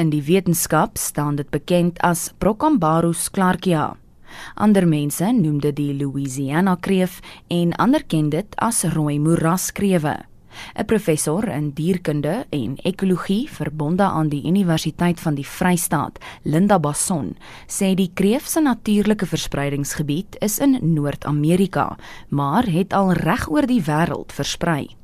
In die wetenskap staan dit bekend as Procambarus clarkia. Ander mense noem dit die Louisiana kreef en ander ken dit as rooi moeraskrewe. 'n Professor in dierkunde en ekologie verbonde aan die Universiteit van die Vrystaat, Linda Basson, sê die kreef se natuurlike verspreidingsgebied is in Noord-Amerika, maar het al reg oor die wêreld versprei.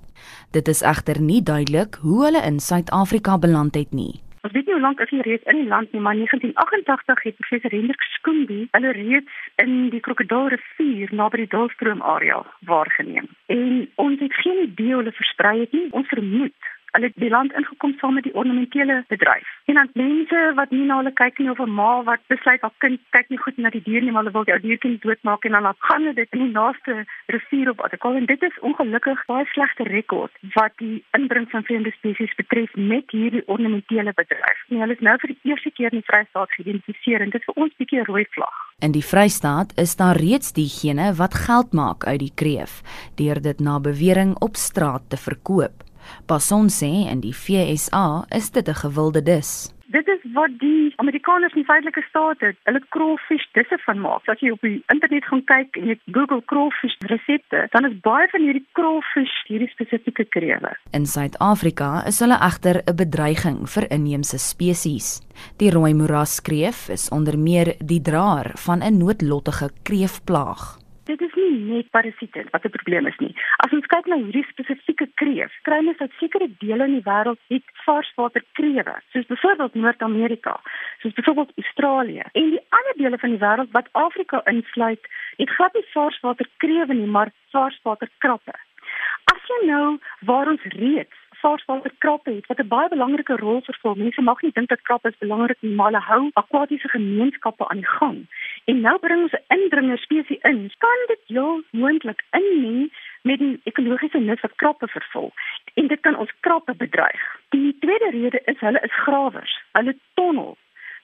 Dit is egter nie duidelik hoe hulle in Suid-Afrika beland het nie. Ons weet nie hoe lank is hy reeds in die land nie, maar 1988 het professor Hendrik Skoombie hulle reeds in die Krokodilrivier naby die Dulstroom area waargeneem. En ons het geen idee hoe hulle versprei het nie. Ons vermoed hulle het die land ingekom saam met die ornamentele bedryf. En dan mense wat nie na hulle kyk nie of 'n ma wat besluit haar kind kyk nie goed na die dier nie, maar hulle wil jou dierkind doodmaak en dan gaan hulle dit in die naaste rivier op Atacol en dit is ongelukkig baie slegte rekord wat die inbring van vreemde spesies betref met hierdie ornamentele bedryf. En hulle is nou vir die eerste keer in die Vrystaat geïdentifiseer en dit is vir ons bietjie 'n rooi vlag. In die Vrystaat is daar reeds diegene wat geld maak uit die kreef deur dit na bewering op straat te verkoop. Passon sê in die FSA is dit 'n gewilde dis. Dit is wat die Amerikaners in feitelike state hulle crawfish disse van maak. As jy op die internet gaan kyk en jy Google crawfish resepte, dan is baie van hierdie crawfish hierdie spesifieke krewe. In Suid-Afrika is hulle egter 'n bedreiging vir inheemse spesies. Die rooi moeraskreef is onder meer die draer van 'n noodlottige kreefplaag. Nie net parasiete wat 'n probleem is nie. As ons kyk na hierdie spesifieke kreef, kry ons dat sekere dele in die wêreld het varswaterkrewe, soos byvoorbeeld Noord-Amerika, soos byvoorbeeld Australië. En die ander dele van die wêreld wat Afrika insluit, het glad nie varswaterkrewe nie, maar varswaterkrappe. As jy nou waar ons reeds varswater krappe het wat 'n baie belangrike rol vervul. Mense mag nie dink dat krappe is belangrik nie, maar hulle hou akwatiese gemeenskappe aan die gang. En nou bring ons 'n indringer spesies in. Kan dit heel moontlik inmeng met die ekologiese nut wat krappe vervul? En dit kan ons krappe bedreig. Die tweede rede is hulle is grawers. Hulle tonnel.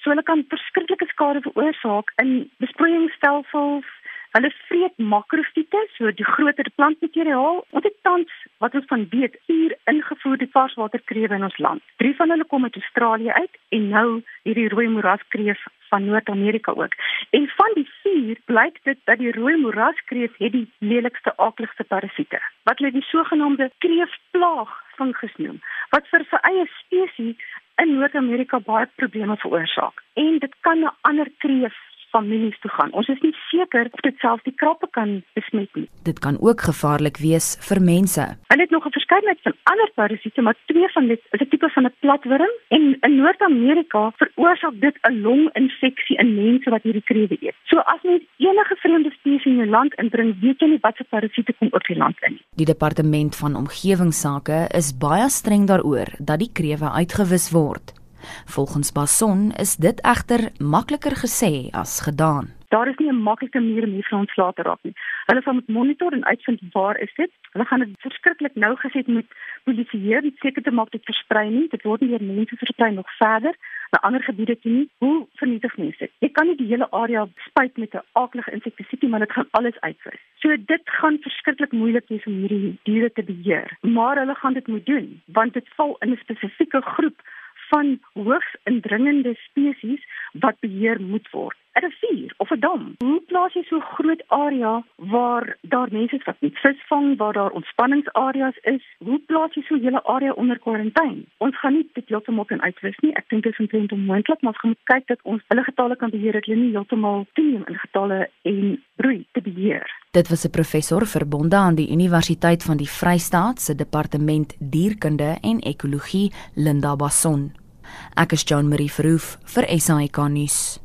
So hulle kan verskriklike skade veroorsaak in besproeiingsstelsels, Hulle vreet makrofiete, so die groter plantmateriaal. Ons het tans wat ons van weet, vier ingevoerde varswaterkrewe in ons land. Drie van hulle kom uit Australië uit en nou hierdie rooi moeraskreef van Noord-Amerika ook. En van die vier blyk dit dat die rooi moeraskreef het die lelikste aakligste parasiete. Wat hulle die sogenaamde kreefplaag fungus noem, wat vir sy eie spesies in Noord-Amerika baie probleme veroorsaak. En dit kan 'n ander kreef families toe gaan. Ons is nie seker of dit selfs die krappe kan besmet nie. Dit kan ook gevaarlik wees vir mense. Hulle het nog 'n verskeidenheid van ander parasiete, maar twee van dit is 'n tipe van 'n platwurm en in Noord-Amerika veroorsaak dit 'n longinfeksie in mense wat hierdie krewe eet. So as mens enige vreemde spesies in jou land inbring, weet jy nie wat se parasiete kom op die land in nie. Die departement van omgewingsake is baie streng daaroor dat die krewe uitgewis word. Volgens Bason is dit egter makliker gesê as gedaan. Daar is nie 'n maklike manier om hiervan ontslae te raak nie. Hulle gaan met monitor en uitvind waar is dit. Hulle gaan dit verskriklik nou gesit met polisieer om seker te maak dit versprei nie. Dit word nie deur mense versprei nog verder na ander gebiede toe nie. Hoe vernietig mense dit? Jy kan nie die hele area spuit met 'n aaklige insektisied nie, maar dit gaan alles uitwis. So dit gaan verskriklik moeilik wees om hierdie diere te beheer. Maar hulle gaan dit moet doen want dit val in 'n spesifieke groep van hoogs indringende spesies wat beheer moet word. 'n Rivier of 'n dam. Hoe plaas jy so groot area waar daar mense is wat net vis vang, waar daar ontspanningsareas is? Hoe plaas jy so 'n hele area onder kwarantyne? Ons gaan nie dit heeltemal kan uitwis nie. Ek dink dit is omtrent onmoontlik, maar ons gaan kyk dat ons hulle getalle kan beheer dat hulle nie heeltemal toeneem in getalle en broei te beheer. Dit was 'n professor verbonde aan die Universiteit van die Vrystaat se departement dierkunde en ekologie, Linda Basson. Ek is Jean Marie Verhoef vir SAK nuus.